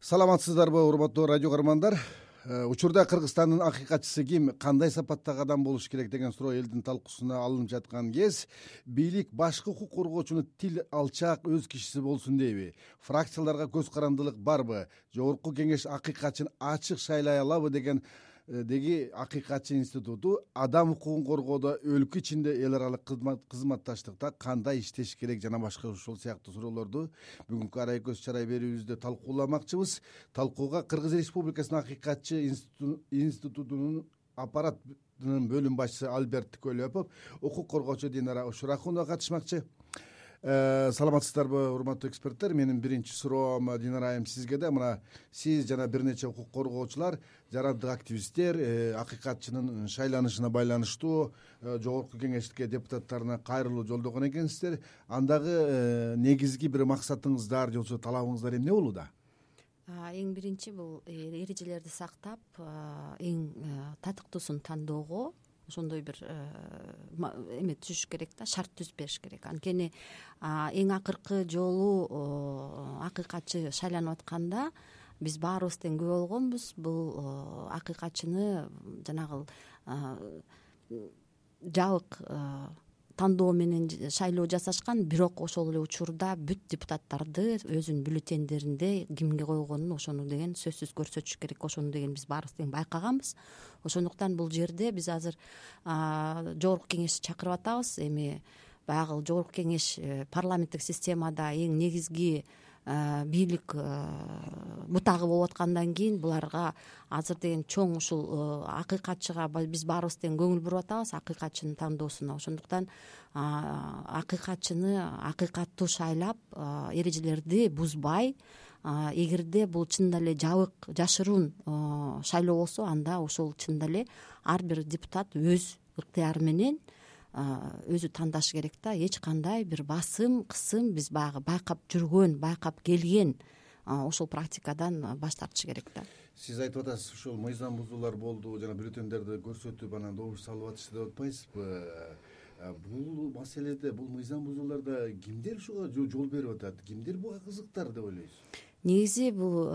саламатсыздарбы урматтуу радио каармандар? Э, учурда кыргызстандын акыйкатчысы ким кандай сапаттагы адам болуш керек деген суроо элдин талкуусуна алынып жаткан кез бийлик башкы укук коргоочуну тил алчаак өз кишиси болсун дейби. Фракцияларга көз карандылык барбы? Жогорку кеңеш акыйкатчыны ачык шайлай алабы деген деги акыйкатчы институту адам укугун коргоодо өлкө ичинде эл аралык кызматташтыкта кандай иштеш керек жана башка ушул сыяктуу суроолорду бүгүнкү арай көз чарай берүүбүздө талкууламакчыбыз. Талкууга кыргыз республикасынын акыйкатчы институтунун аппаратынын бөлүм башчысы альберт көлөпов укук коргоочу динара ушурахунова катышмакчы. Э, саламатсыздарбы урматтуу эксперттер? Менин биринчи суроом динара айым сизге да. Мына сиз жана бир нече укук коргоочулар жарандык активисттер э, акыйкатчынын шайланышына байланыштуу э, жогорку кеңешке депутаттарына кайрылуу жолдогон экенсиздер. Андагы негизги бир максатыңыздар же болбосо талабыңыздар эмне болууда? Эң биринчи бул эрежелерди сактап эң татыктуусун тандоого ошондой бир э, эме түзүш керек да шарт түзүп бериш керек. Анткени эң акыркы жолу акыйкатчы шайланып атканда биз баарыбыз тең күбө болгонбуз. Бул акыйкатчыны жанагы жабык тандоо менен шайлоо жасашкан бирок ошол эле учурда бүт депутаттарды өзүнүн бюллетендеринде кимге койгонун ошону деген сөзсүз көрсөтүш керек ошону деген биз баарыбыз тең байкаганбыз ошондуктан бул жерде биз азыр жогорку кеңешти чакырып атабыз. Эми баягы жогорку кеңеш э, парламенттик системада эң негизги бийлик э, бутагы болуп аткандан кийин буларга азыр деген чоң ушул э, акыйкатчыга биз баарыбыз тең көңүл буруп атабыз акыйкатчынын тандоосуна. Ошондуктан акыйкатчыны акыйкаттуу шайлап эрежелерди бузбай эгерде бул чынында эле жабык жашыруун шайлоо болсо анда ошол чынында эле ар бир депутат өз ыктыяры менен өзү тандашы керек да. Эч кандай бир басым кысым биз баягы байкап жүргөн байкап келген ошол практикадан баш тартыш керек да. Сиз айтып атасыз ушул мыйзам бузуулар болду жана бюллетендерди көрсөтүп анан добуш салып атышты деп атпайсызбы? Бул маселеде бул мыйзам бузууларда кимдер ушуга жол берип атат? Кимдер буга кызыктар деп ойлойсуз негизи бул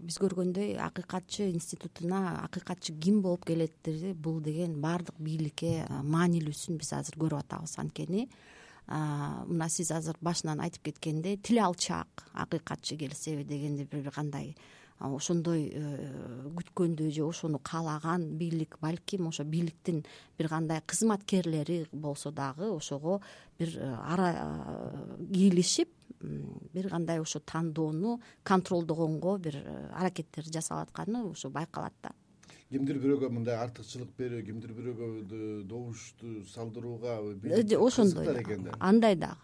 биз көргөндөй акыйкатчы институтуна акыйкатчы ким болуп келет бул деген баардык бийликке маанилүүсүн биз азыр көрүп атабыз анткени. Мына сиз азыр башынан айтып кеткендей тил алчаак акыйкатчы келсеби дегенде бир кандай ошондой э, күткөндөй же ошону каалаган бийлик балким ошо бийликтин бир кандай кызматкерлери болсо дагы ошого бир э, ара э, кийлишип бир кандай ошо тандоону контролдогонго бир аракеттер жасалып атканы ошо байкалат да. Кимдир бирөөгө мындай артыкчылык берүү кимдир бирөөгө добушту салдырууга ошондой экен да. Андай дагы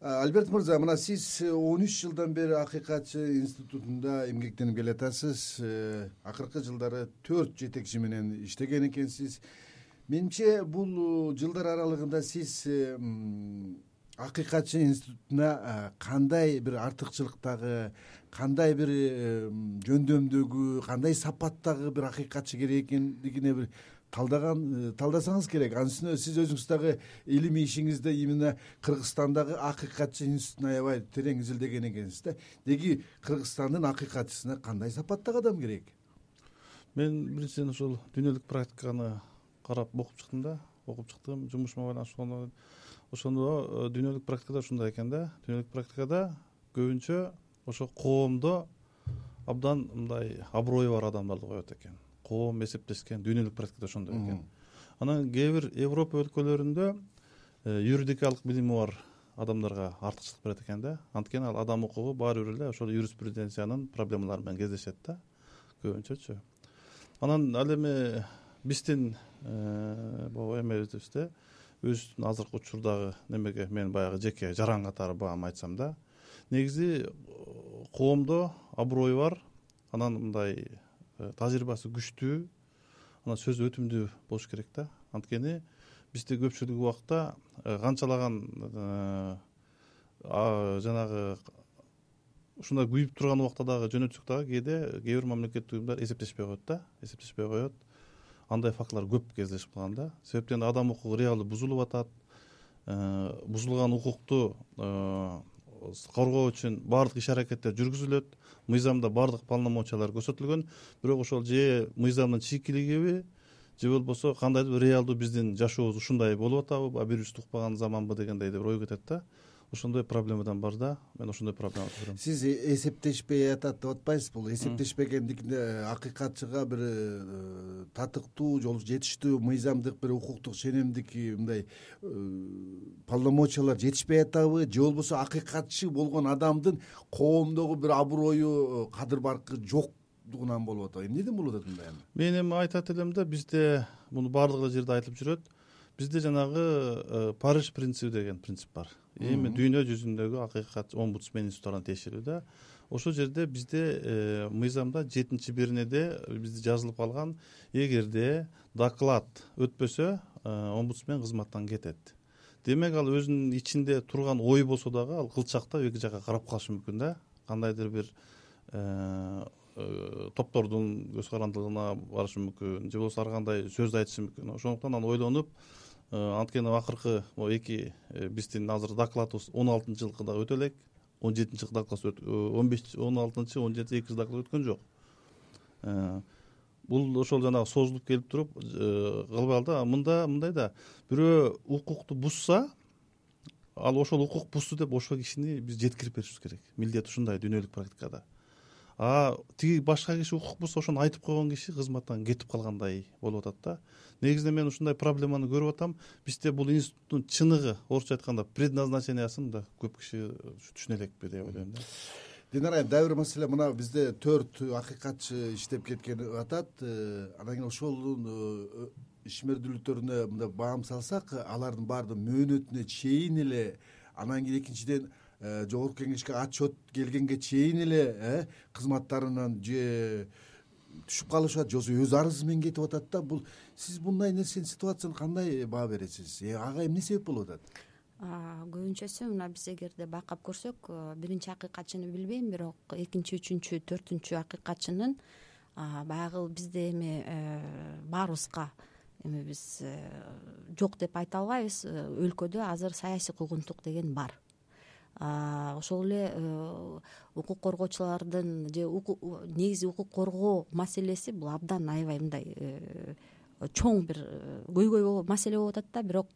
альберт мырза мына сиз он үч жылдан бери акыйкатчы институтунда эмгектенип келатасыз. Э, акыркы жылдары төрт жетекчи менен иштеген экенсиз. Менимче бул жылдар аралыгында сиз э, акыйкатчы институтуна кандай бир артыкчылыктагы кандай бир э, жөндөмдөгү кандай сапаттагы бир акыйкатчы керек экендигине бир талдаган э, талдасаңыз керек. Анын үстүнө сиз өзүңүз дагы илимий ишиңизде именно кыргызстандагы акыйкатчы институтуна аябай терең изилдеген экенсиз да. Деги кыргызстандын акыйкатчысына кандай сапаттагы адам керек? Мен биринчиден ушул дүйнөлүк практиканы карап окуп чыктым да. Окуп чыктым жумушума байланыштуу ошондо э, дүйнөлүк практикада ушундай экен да. Дүйнөлүк практикада көбүнчө ошо коомдо абдан мындай аброю бар адамдарды коет экен коом эсептешкен дүйнөлүк практикада ошондой экен. Анан кээ бир европа өлкөлөрүндө э, юридикалык билими бар адамдарга артыкчылык берет экен да. Анткени ал адам укугу баары бир эле ошол юриспруденциянын проблемалары менен кездешет да. Көбүнчөчү. Анан ал эми биздин э, могу эмебизде өзүбүздүн азыркы учурдагы немеге мен баягы жеке жаран катары баам айтсам да негизи э, коомдо аброю бар. Анан мындай Э, тажрыйбасы күчтүү. Анан сөзү өтүмдүү болуш керек да. Анткени бизде көпчүлүк убакта э, канчалаган э, жанагы ушундай күйүп турган убакта дагы жөнөтсөк дагы кээде кээ бир мамлекеттик уюмдар эсептешпей коет да. Эсептешпей коет. Андай фактылар көп кездешип калган да. Себептен адам укугу реалдуу бузулуп атат. Бузулган укукту коргоо үчүн баардык иш аракеттер жүргүзүлөт. Мыйзамда баардык полномочиялар көрсөтүлгөн. Бирок ошол же мыйзамдын чийкилигиби же болбосо кандайдыр бир реалдуу биздин жашообуз ушундай болуп атабы бири бирибизди укпаган заманбы дегендей бир ой кетет да. Ошондой проблемадан бар да. Мен ошондой проблеманы көрөм. Сиз эсептешпей атат деп атпайсызбы бул. Эсептешпегендигине акыйкатчыга бир э, татыктуу же жетиштүү мыйзамдык бир укуктук ченемдик мындай э, полномочиялар жетишпей атабы же болбосо акыйкатчы болгон адамдын коомдогу бир аброю кадыр баркы жокдугунан болуп атабы эмнеден болуп атат мындай мен эми айтат элем да бизде муну баардык эле жерде айтылып жүрөт. Бизде жанагы э, париж принциби деген принцип бар. Эми дүйнө жүзүндөгү акыйкат омбудсмен институттарына тиешелүү да ошол жерде бизде э, мыйзамда жетинчи биринеде бизде жазылып калган эгерде доклад өтпөсө э, омбудсмен кызматтан кетет. Демек ал өзүнүн ичинде турган ой болсо дагы ал кылчактап эки жакка карап калышы мүмкүн да. Кандайдыр бир топтордун көз карандылыгына барышы мүмкүн же болбосо ар кандай сөз айтышы мүмкүн. Ошондуктан анан ойлонуп Э, анткени акыркы могу эки э, биздин азыр докладыбыз он алтынчы жылкы дагы өтө элек он жетинчы жылкы доклад э, он беш он алтынчы он жетинчи эки жыл доклад өткөн жок. Бул ошол жанагы созулуп келип туруп кылбайлы да мында мындай да бирөө укукту бузса ал ошол укук бузду деп ошол кишини биз жеткирип беришибиз керек. Милдет ушундай дүйнөлүк практикада а тиги башка киши укук бузса ошону айтып койгон киши кызматтан кетип калгандай болуп атат да. Негизинен мен ушундай проблеманы көрүп атам. Бизде бул институттун чыныгы орусча айтканда предназначениясын да көп киши түшүнө элекпи деп ойлойм да. Динара айым дагы бир маселе мына бизде төрт акыйкатчы иштеп кеткен атат. Э, анан кийин ошолдун э, ишмердүүлүктөрүнө мындай баам салсак алардын баардыгы мөөнөтүнө чейин эле анан кийин экинчиден жогорку кеңешке отчет келгенге чейин эле кызматтарынан же түшүп калышат же болбосо өз арызы менен кетип атат да. Бул сиз мындай нерсени ситуацияны кандай баа бересиз? Э, ага эмне себеп болуп атат? Көбүнчөсү мына биз эгерде байкап көрсөк э, биринчи акыйкатчыны билбейм бирок экинчи үчүнчү төртүнчү акыйкатчынын баягы бизде эми э, баарыбызга эми биз жок деп айта албайбыз. Өлкөдө азыр саясий куугунтук деген бар ошол эле э, укук коргоочулардын же негизи укук коргоо маселеси бул абдан аябай мындай э, чоң бир э, көйгөй маселе болуп атат да. Бирок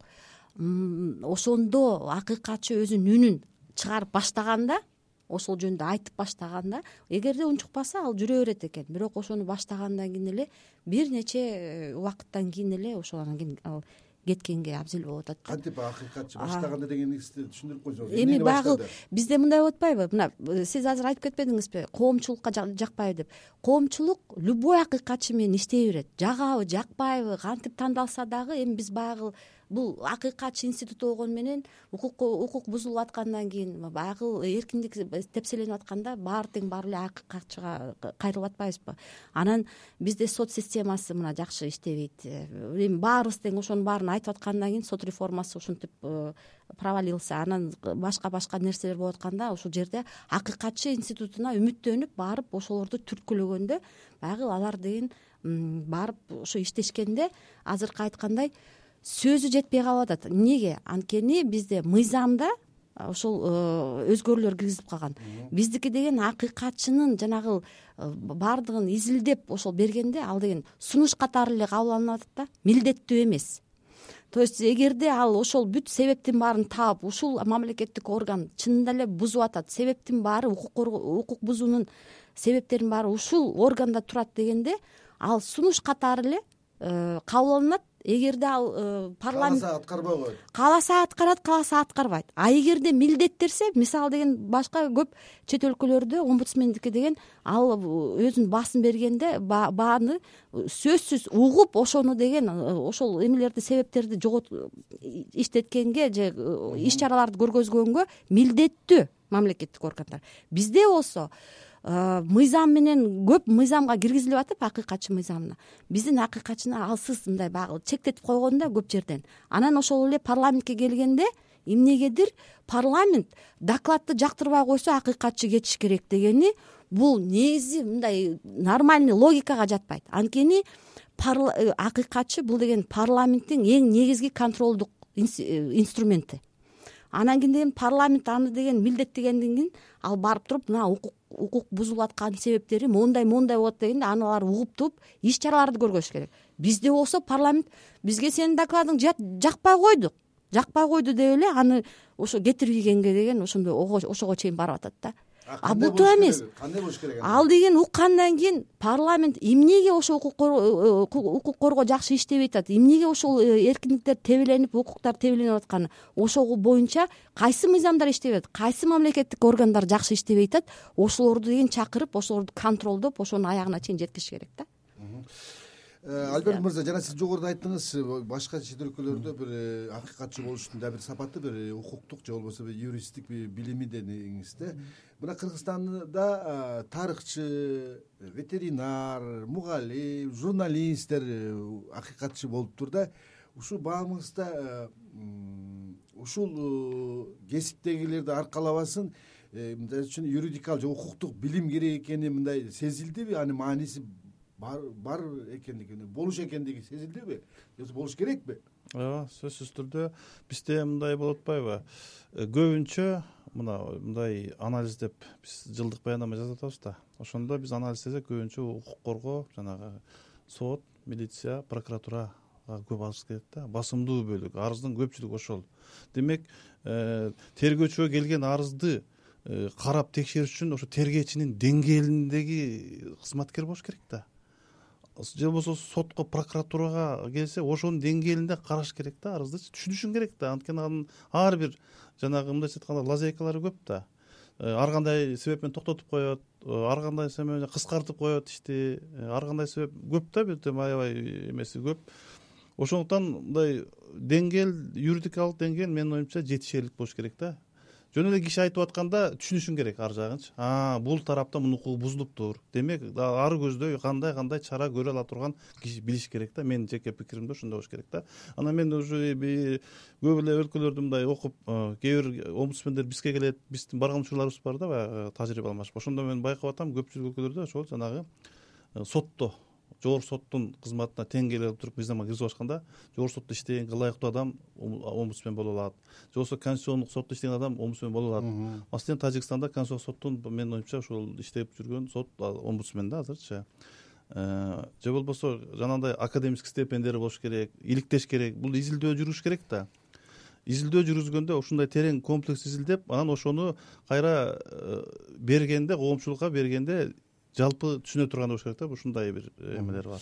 ошондо акыйкатчы өзүнүн үнүн чыгарып баштаганда ошол жөнүндө айтып баштаганда эгерде унчукпаса ал жүрө берет экен. Бирок ошону баштагандан кийин эле бир нече убакыттан кийин эле ошол анан кийин ал кеткенге абзел болуп атат. Кантип акыйкатчы? Баштаганда дегениңизди түшүндүрүп койсоңуз. Эми баягы бизде мындай болуп атпайбы? Мына э, сиз азыр айтып кетпедиңизби коомчулукка жакпайбы деп. Коомчулук любой акыйкатчы менен иштей берет. Жагабы жакпайбы кантип тандалса дагы эми биз баягы бул акыйкатчы институту болгону менен укук укук бузулуп аткандан кийин баягы эркиндик тепселенип атканда баары тең барып эле акыйкатчыга кайрылып атпайбызбы. Анан бизде сот системасы мына жакшы иштебейт. Эми баарыбыз тең ошонун баарын айтып аткандан кийин сот реформасы ушинтип э, провалился анан башка башка нерселер болуп атканда ушул жерде акыйкатчы институтуна үмүттөнүп барып ошолорду түрткүлөгөндө баягы алар деген барып ошо иштешкенде азыркы айткандай сөзү жетпей калып атат. Эмнеге анткени бизде мыйзамда ошол э, өзгөрүүлөр киргизилип калган. Биздики деген акыйкатчынын жанагы э, баардыгын изилдеп ошол бергенде ал деген сунуш катары эле кабыл алынып атат да милдеттүү эмес. То есть эгерде ал ошол бүт себептин баарын таап ушул мамлекеттик орган чынында эле бузуп атат себептин баары укук укук бузуунун себептеринин баары ушул органда турат дегенде ал сунуш катары эле э, кабыл алынат эгерде ал э, парламент кааласа аткарбай коет. кааласа аткарат кааласа аткарбайт. А эгерде милдеттирсе мисалы деген башка көп чет өлкөлөрдө омбудсмендики деген ал өзүнүн баасын бергенде бааны сөзсүз угуп ошону деген э, ошол эмелерди себептерди жогот иштеткенге же э, иш чараларды көргөзгөнгө милдеттүү мамлекеттик органдар. Бизде болсо Э, мыйзам менен көп мыйзамга киргизилип атып акыйкатчы мыйзамына. Биздин акыйкатчыны алсыз мындай баягы чектетип койгон да көп жерден. Анан ошол эле парламентке келгенде эмнегедир парламент докладты жактырбай койсо акыйкатчы кетиш керек дегени бул негизи мындай нормальный логикага жатпайт. Анткени э, акыйкатчы бул деген парламенттин эң негизги контролдук э, инструменти. Анан кийин деген парламент аны деген милдеттегенден кийин ал барып туруп мына укук укук бузулуп аткан себептери моундай моундай болот дегенде аны алар угуп туруп иш чараларды көргөзүш керек. Бизде болсо парламент бизге сенин докладың жакпай койду. Жакпай койду деп эле аны ошо кетирип ийгенге деген ошого чейин барып атат да а бул туура эмес. кандай болуш керек ал деген уккандан кийин парламент эмнеге ошо укук э, укук коргоо жакшы иштебей атат эмнеге ошол э, эркиндиктер тебеленип укуктар тебеленип атканы? Ошол боюнча кайсы мыйзамдар иштебей атат кайсы мамлекеттик органдар жакшы иштебей атат ошолорду деген чакырып ошолорду контролдоп ошонун аягына чейин жеткизиш керек да. Э, альберт мырза жана сиз жогоруда айттыңыз э, башка чет өлкөлөрдө бир э, акыйкатчы болуштун дагы бир сапаты бир укуктук же болбосо бир юристтик билими дедиңиз да мына кыргызстанда тарыхчы ветеринар мугалим журналисттер акыйкатчы болуптур да. Ушул баамыңызда ушул кесиптегилерди аркалабасын мисалы үчүн юридикалык же укуктук билим керек экени мындай сезилдиби анын мааниси бар экендиги болуш экендиги сезилдиби? Же болуш керекпи? Ооба сөзсүз түрдө бизде мындай болуп атпайбы. Э, көбүнчө мына мындай анализ деп биз жылдык баяндама жазып атабыз да. Ошондо биз анализдесек көбүнчө укук коргоо жанагы сот милиция прокуратурага көп арыз келет да. Басымдуу бөлүк арыздын көпчүлүгү ошол. Демек э, тергөөчүгө келген арызды э, карап текшериш үчүн ошо тергөөчүнүн деңгээлиндеги кызматкер болуш керек да же болбосо сотко прокуратурага келсе ошонун деңгээлинде караш керек да арыздычы. Түшүнүшүң керек да. Анткени анын ар бир жанагы мындайча айтканда лазейкалары көп да. Э, ар кандай себеп менен токтотуп коет э, ар кандай себеп менен кыскартып коет ишти э, ар кандай себеп көп да бир аябай эмеси көп. Ошондуктан мындай деңгээл юридикалык деңгээл менин оюмча жетишерлик болуш керек да жөн эле киши айтып атканда түшүнүшүң керек ар жагынчы. Бул тарапта мунун укугу бузулуптур. Демек ары көздөй кандай кандай чара көрө ала турган киши билиш керек да. Менин жеке пикиримде ошондой болуш керек да. Анан мен уже көп эле өлкөлөрдү мындай окуп кээ бир омбудсмендер бизге келет биздин барган учурларыбыз бар да баягы тажрыйба алмашып ошондо мен байкап атам көпчүлүк өлкөлөрдө ошол жанагы э, сотто жогорку соттун кызматына тең келип туруп мыйзамга киргизип ачканда жогорку сотто иштегенге ылайыктуу адам омбудсмен боло алат. Же болбосо конституциондук сотто иштеген адам омбудсмен боло алат. Маселен тажикстанда конституциондук соттун менин оюмча ушул иштеп жүргөн сот омбудсмен да азырчы э, же болбосо жанагындай академический степендиялер болуш керек иликтеш керек бул изилдөө жүрүш керек да. Изилдөө жүргүзгөндө ушундай терең комплекс изилдеп анан ошону кайра э, бергенде коомчулукка бергенде жалпы түшүнө тургандай болуш керек да ушундай бир эмелер бар.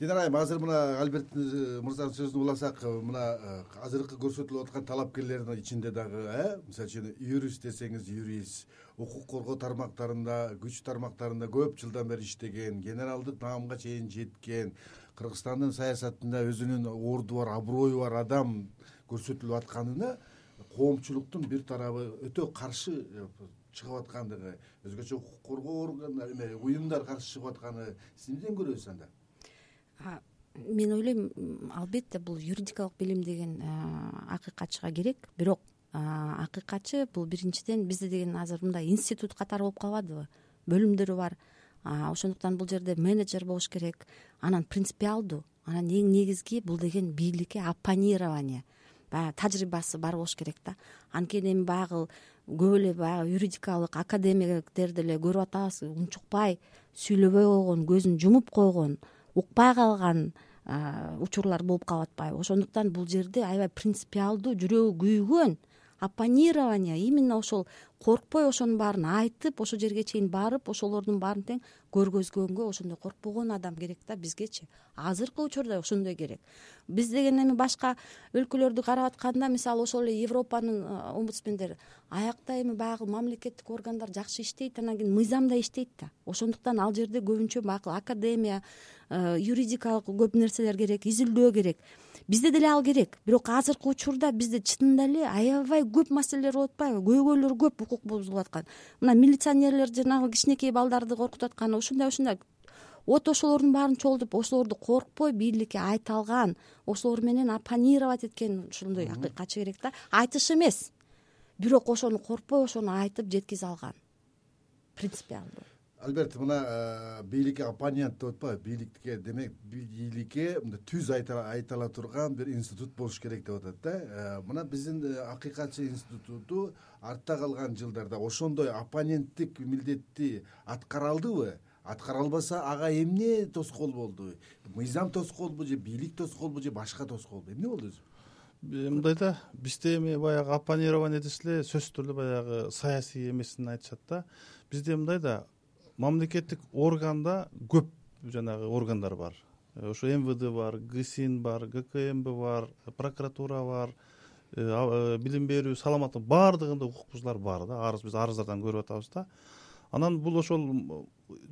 Динара айым азыр мына альберт э, мырзанын сөзүн уласак э, мына э, азыркы көрсөтүлүп аткан талапкерлердин ичинде дагы э мисалы үчүн юрист десеңиз юрист укук коргоо тармактарында күч тармактарында көп жылдан бери иштеген генералдык наамга чейин жеткен кыргызстандын саясатында өзүнүн орду бар аброю бар адам көрсөтүлүп атканына коомчулуктун бир тарабы өтө каршы чыгып аткандыгы өзгөчө укук коргоо эме уюмдар каршы чыгып атканы сиз эмнеден көрөсүз анда мен ойлойм албетте бул юридикалык билим деген акыйкатчыга керек. Бирок акыйкатчы бул биринчиден бизде деген азыр мындай институт катары болуп калбадыбы? Бөлүмдөрү бар. Ошондуктан бул жерде менеджер болуш керек. Анан принципиалдуу анан эң негизги бул деген бийликке оппонирование баягы тажрыйбасы бар болуш керек да. Анткени эми баягы көп эле баягы юридикалык академиктер деле көрүп атабыз унчукпай сүйлөбөй койгон көзүн жумуп койгон укпай калган учурлар болуп калып атпайбы ошондуктан бул жерде аябай принципиалдуу жүрөгү күйгөн оппонирование именно ошол коркпой ошонун баарын айтып ошол жерге чейин барып ошолордун баарын тең көргөзгөнгө ошондой коркпогон адам керек да бизгечи. Азыркы учурда ошондой керек. Биз деген эми башка өлкөлөрдү карап атканда мисалы ошол эле европанын омбудсмендери аякта эми баягы мамлекеттик органдар жакшы иштейт анан кийин мыйзам да иштейт да. Ошондуктан ал жерде көбүнчө баягы академия юридикалык көп нерселер керек изилдөө керек бизде деле ал керек. Бирок азыркы учурда бизде чынында эле аябай көп маселелер болуп атпайбы. Көйгөйлөр көп укук бузулуп аткан. Мына милиционерлер жанагы кичинекей балдарды коркутуп атканы ушундай ушундай. Вот ошолордун баарын чогултуп ошолорду коркпой бийликке айта алган ошолор менен оппонировать эткен ушондой акыйкатчы керек да. Айтыш эмес. Бирок ошону коркпой ошону айтып жеткизе алган. Принципиалдуу альберт мына бийликке оппонент деп атпайбы. Бийликке демек бийликке мындай түз айта ала турган бир институт болуш керек деп атат да. Мына биздин акыйкатчы институту артта калган жылдарда ошондой оппоненттик милдетти аткара алдыбы аткара албаса ага эмне тоскоол болду? Мыйзам тоскоолбу же бийлик тоскоолбу же башка тоскоолбу? Эмне болду өзү? Э, мындай да бизде эми баягы оппонирование десе эле сөзсүз түрдө баягы саясий эмесин айтышат да. Бизде мындай да мамлекеттик органда көп жанагы органдар бар. Э, ошо мвд бар гсин бар гкмб бар прокуратура бар э, билим берүү саламаттык баардыгында укук бузуулар бар да. Арыз биз арыздардан көрүп атабыз да. Анан бул ошол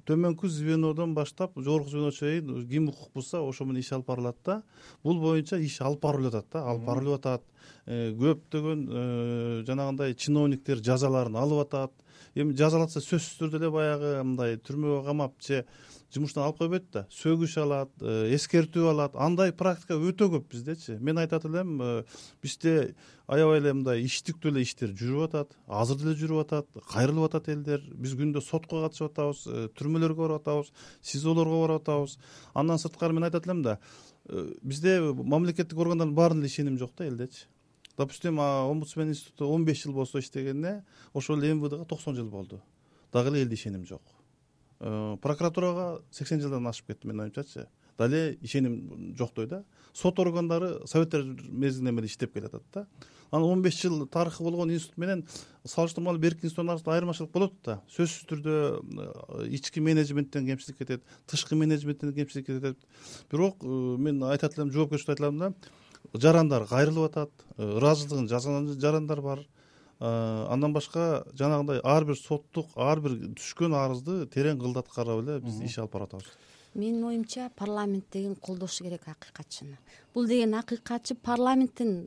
төмөнкү звенодон баштап жогорку звеночу чейин ким укук бузса ошо менен иш алып барылат да. Бул боюнча иш алып барылып атат да. Алып барылып атат. Э, көптөгөн э, жанагындай чиновниктер жазаларын алып атат эми жазалатса сөзсүз түрдө эле баягы мындай түрмөгө камап же жумуштан алып койбойт да сөгүш алат э, эскертүү алат. Андай практика өтө көп биздечи. Мен айтат элем э, бизде аябай эле мындай иштиктүү эле иштер жүрүп атат азыр деле жүрүп атат кайрылып атат элдер. Биз күндө сотко катышып атабыз э, түрмөлөргө барып атабыз сизолорго барып атабыз. Андан сырткары мен айтат элем да бизде мамлекеттик органдардын баарына деле ишеним жок да элдечи допустим омбудсмен институту он беш жыл болсо иштегенине ошол эле мвдга токсон жыл болду. Дагы эле элде ишеним жок. Э, прокуратурага сексен жылдан ашып кетти менин оюмчачы дагы эле ишеним жоктой да. Сот органдары советтер мезгилинен бери иштеп келатат да. Анан он беш жыл тарыхы болгон институт менен салыштырмалуу берки институттун арасында айырмачылык болот да. Сөзсүз түрдө э, ички менеджменттен кемчилик кетет тышкы менеджменттен кемчилик кетет. Бирок э, мен айтат элем жоопкерчиликти айта элем да жарандар кайрылып атат ыраазычылыгын жазган жарандар бар. Э, андан башка жанагындай ар бир соттук ар бир түшкөн арызды терең кылдат карап эле биз иш алып барып атабыз менин оюмча парламент деген колдошу керек акыйкатчыны. Бул деген акыйкатчы парламенттин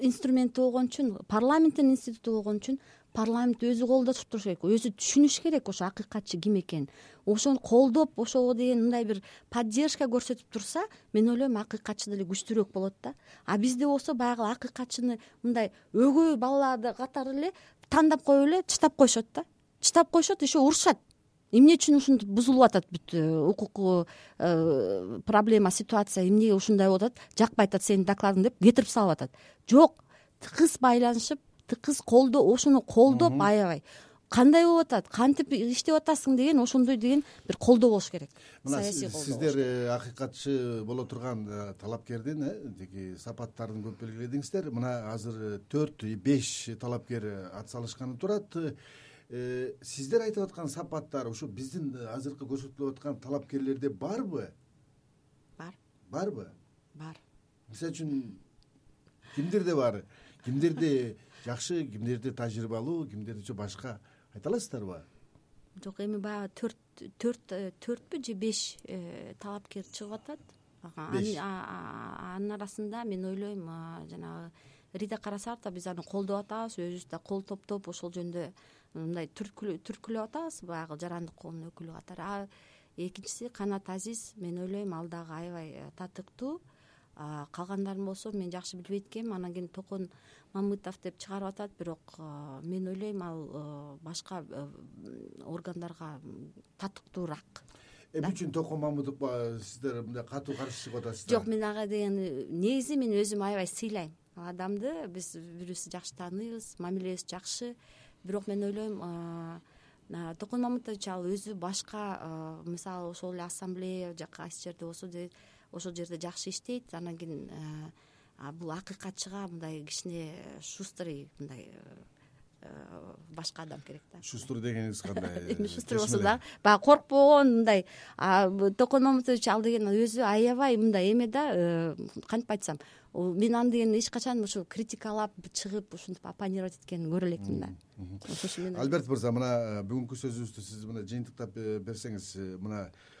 инструменти болгон үчүн парламенттин институту болгон үчүн парламент өзү колдотуп туруш керек өзү түшүнүш керек ошо акыйкатчы ким экенин ошону колдоп ошого деген мындай бир поддержка көрсөтүп турса мен ойлойм акыйкатчы деле күчтүүрөөк болот да. А бизде болсо баягы акыйкатчыны мындай өгөй балаларды катары эле тандап коюп эле чытап коюшат да. Чытап коюшат еще урушат. Эмне үчүн ушинтип бузулуп атат бүт э, укук э, проблема ситуация эмнеге ушундай болуп атат? Жакпай атат сенин докладың деп кетирип салып атат. Жок тыкыз байланышып тыкыз колдоо ошону колдоп аябай. Кандай болуп атат? Кантип иштеп атасың деген ошондой деген бир колдоо болуш керек. Колдоо сиздер э, акыйкатчы боло турган э, талапкердин э, тиги сапаттарын көп белгиледиңиздер. Мына азыр төрт беш талапкер ат салышканы турат. Сиздер айтып аткан сапаттар ушу биздин азыркы көрсөтүлүп аткан талапкерлерде барбы? Бар. Барбы? Бар. Мисалы үчүн кимдерде бар? Кимдерде жакшы кимдерде тажрыйбалуу кимдерде жок башка айта аласыздарбы жок эми баягы төрт төрт э, төртпү же беш э, талапкер чыгып атат. Анын арасында мен ойлойм жанагы рида карасартова биз аны колдоп атабыз өзүбүз да кол топтоп ошол жөнүндө мындай түрткүлөп атабыз баягы жарандык коомдун өкүлү катары. А экинчиси канат азиз мен ойлойм ал дагы аябай э, татыктуу калгандарын болсо мен жакшы билбейт экенмин. Анан кийин токон мамытов деп чыгарып атат бирок мен ойлойм ал башка органдарга татыктуураак. Эмне үчүн токон мамытовго сиздер мындай катуу каршы чыгып атасыздар? Жок мен ага деген негизи мен өзүм аябай сыйлайм. Ал адамды биз бири бирибизди жакшы тааныйбыз мамилебиз жакшы. Бирок мен ойлойм токон мамытович ал өзү башка мисалы ошол эле ассамблея же кайсы жерде болсо ошол жерде жакшы иштейт. Анан кийин э, бул акыйкатчыга мындай кичине шустрый мындай э, башка адам керек да. Шустрый дегениңиз кандай? Эми шустрый болсо дагы баягы коркпогон мындай токон мамытович ал деген өзү аябай мындай эме да э, кантип айтсам. Мен аны деген эч качан ушул критикалап чыгып ушинтип оппонировать эткенин көрө элекмин да. Ошол үчүн мен альберт мырза мына бүгүнкү сөзүбүздү сиз мына жыйынтыктап берсеңиз мына Э,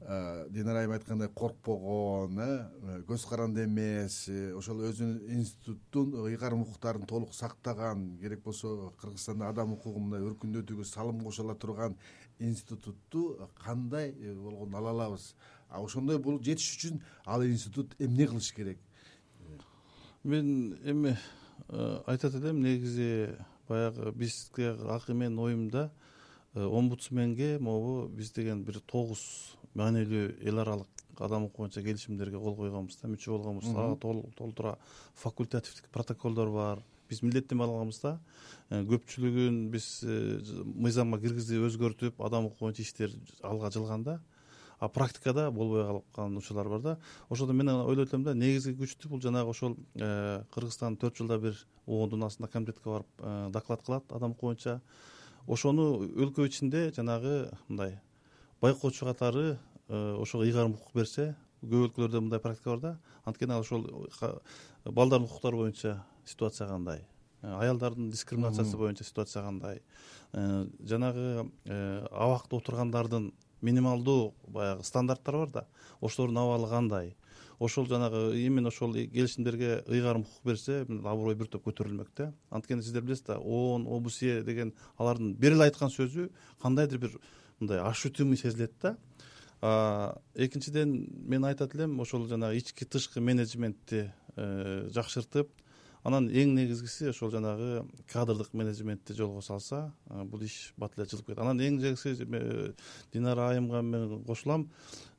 динара айым айткандай коркпогон э көз каранды эмес э, ошол өзүнүн институттун ыйгарым укуктарын толук сактаган керек болсо кыргызстанда адам укугун өркүндөтүүгө салым кошо ала турган институтту кандай э, болгону ала алабыз. А ошондой болуп жетиш үчүн ал институт эмне кылыш керек? Мен эми айтат элем негизи баягы бизге акы менин оюмда омбудсменге могу биз деген бир тогуз маанилүү эл аралык адам укугу боюнча келишимдерге кол койгонбуз да мүчө болгонбуз ага толтура факультативдик протоколдор бар. Биз милдеттенме алганбыз да. Э, көпчүлүгүн биз э, мыйзамга киргизип өзгөртүп адам укугу боюнча иштер алга жылган да. А практикада болбой калган учурлар бар да. Ошондо мен ойлойт элем да негизги күчтү бул жанагы ошол э, кыргызстан төрт жылда бир оондун астында комитетке барып доклад кылат адам укугу боюнча ошону өлкө ичинде жанагы мындай байкоочу катары ошого ыйгарым укук берсе көп өлкөлөрдө мындай практика бар да. Анткени ал ошол балдардын укуктары боюнча ситуация кандай? Э, аялдардын дискриминациясы боюнча ситуация кандай? Э, жанагы э, абакта отургандардын минималдуу баягы стандарттары бар да. Ошолордун абалы кандай? Ошол жанагы именно ошол келишимдерге ыйгарым укук берсе аброй бир топ көтөрүлмөк да. Анткени сиздер билесиз да оон обсе деген алардын бир эле айткан сөзү кандайдыр бир мындай ощутимый сезилет да экинчиден мен айтат элем ошол жанагы ички тышкы менеджментти жакшыртып анан эң негизгиси ошол жанагы кадрдык менеджментти жолго салса бул иш бат эле жылып кетет. Анан эң негизгиси динара айымга мен кошулам.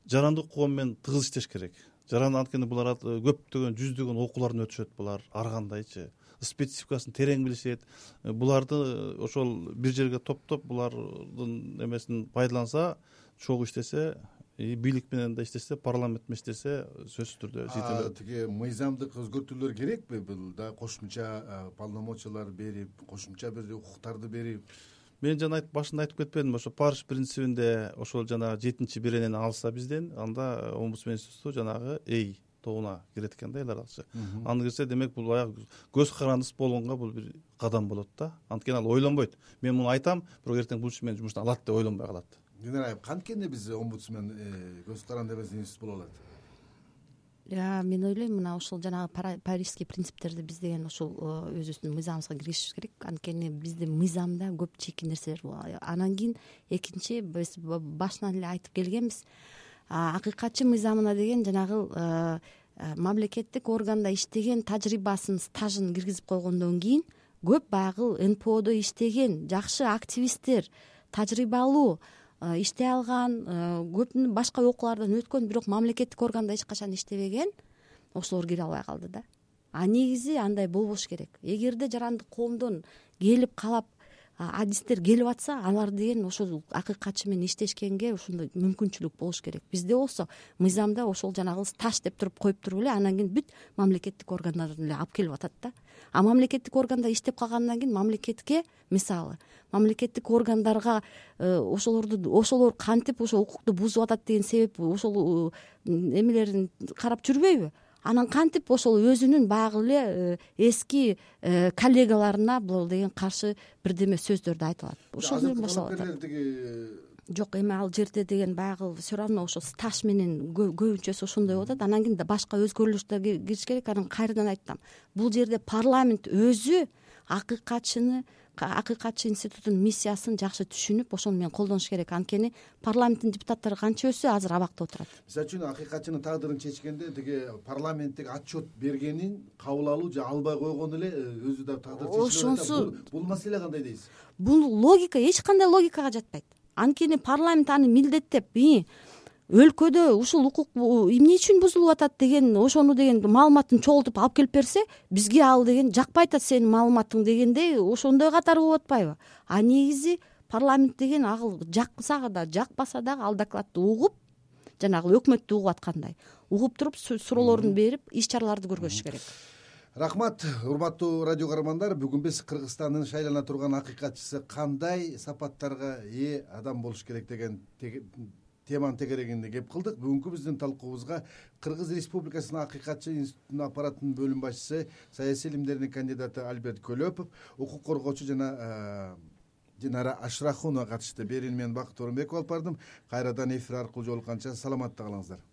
Жарандык укугу менен тыгыз иштеш керек. Жаран анткени булар көптөгөн жүздөгөн окуулардан өтүшөт булар ар кандайчы спецификасын терең билишет. Буларды ошол бир жерге топтоп булардын эмесин пайдаланса чогуу иштесе и бийлик менен да иштесе парламент менен иштесе сөзсүз түрдө тиги мыйзамдык өзгөртүүлөр керекпи бул да? Кошумча полномочиялар берип кошумча бир укуктарды берип. Мен жана башында айтып кетпедимби ошо париж принцибинде ошол жанагы жетинчи беренени алса бизден анда институту жанагы эй тобуна кирет экен да эл аралыкчы аны кирсе демек бул баягы көз карандысыз болгонго бул бир кадам болот да. Анткени ал ойлонбойт. Мен муну айтам бирок эртең бул иши мени жумуштан алат деп ойлонбой калат динара айым канткен биз омбудсмен э, көз каранды эмес институт боло алат? Мен ойлойм мына ушул жанагы парижский принциптерди биз деген ушул э, өзүбүздүн мыйзамыбызга киргизишибиз керек. Анткени биздин мыйзамда көп чийки нерселер анан кийин экинчи биз башынан эле айтып келгенбиз акыйкатчы мыйзамына деген жанагы э, мамлекеттик органда иштеген тажрыйбасын стажын киргизип койгондон кийин көп баягы нподо иштеген жакшы активисттер тажрыйбалуу Э, иштей алган э, көп башка окуулардан өткөн бирок мамлекеттик органда эч качан иштебеген ошолор кире албай калды да. А негизи андай болбош керек. Эгерде жарандык коомдон келип каалап адистер келип атса алар деген ошол акыйкатчы менен иштешкенге ошондой мүмкүнчүлүк болуш керек. Бизде болсо мыйзамда ошол жанагы стаж деп туруп коюп туруп эле анан кийин бүт мамлекеттик органдардан эле алып келип атат да. А мамлекеттик органда иштеп калгандан кийин мамлекетке мисалы мамлекеттик органдарга э, ошолорду ошолор кантип ошол укукту бузуп атат деген себеп ошол эмелерин карап жүрбөйбү анан кантип ошол өзүнүн баягы эле э, эски э, коллегаларына бул деген каршы бирдеме сөздөрдү айтып алат ошол менен башталып атат тиги жок эми ал жерде деген баягы все равно ошо стаж менен көбүнчөсү ошондой болуп атат анан кийин башка өзгөрүлүштөр кириш керек. Анан кайрадан айтам бул жерде парламент өзү акыйкатчыны акыйкатчы институтунун миссиясын жакшы түшүнүп ошону менен колдонуш керек. Анткени парламенттин депутаттары канчөсү азыр абакта отурат. Мисалы үчүн акыйкатчынын тагдырын чечкенде тиги парламенттик отчет бергенин кабыл алуу же албай койгону эле э, өзү да тагдыр ошонусу бул маселе кандай дейсиз? Бул логика эч кандай логикага жатпайт. Анткени парламент аны милдеттеп өлкөдө ушул укук эмне үчүн бузулуп атат деген ошону деген маалыматын чогултуп алып келип берсе бизге ал деген жакпай атат сенин маалыматың дегендей ошондой катары болуп атпайбы? А негизи парламент деген ал жакса да жакпаса дагы ал докладты угуп жанагы өкмөттү угуп аткандай. Угуп туруп суроолорун берип иш чараларды көргөзүш керек. Рахмат урматтуу радио каармандар. Бүгүн биз кыргызстандын шайлана турган акыйкатчысы кандай сапаттарга ээ адам болуш керек деген теманын тегерегинде кеп кылдык. Бүгүнкү биздин талкуубузга кыргыз республикасынын акыйкатчы институтунун аппаратынын бөлүм башчысы саясий илимдердин кандидаты альберт көлөпов укук коргоочу жана динара ашрахунова катышты. Берүүнү мен бакыт орунбеков алып бардым. Кайрадан эфир аркылуу жолукканча саламатта калыңыздар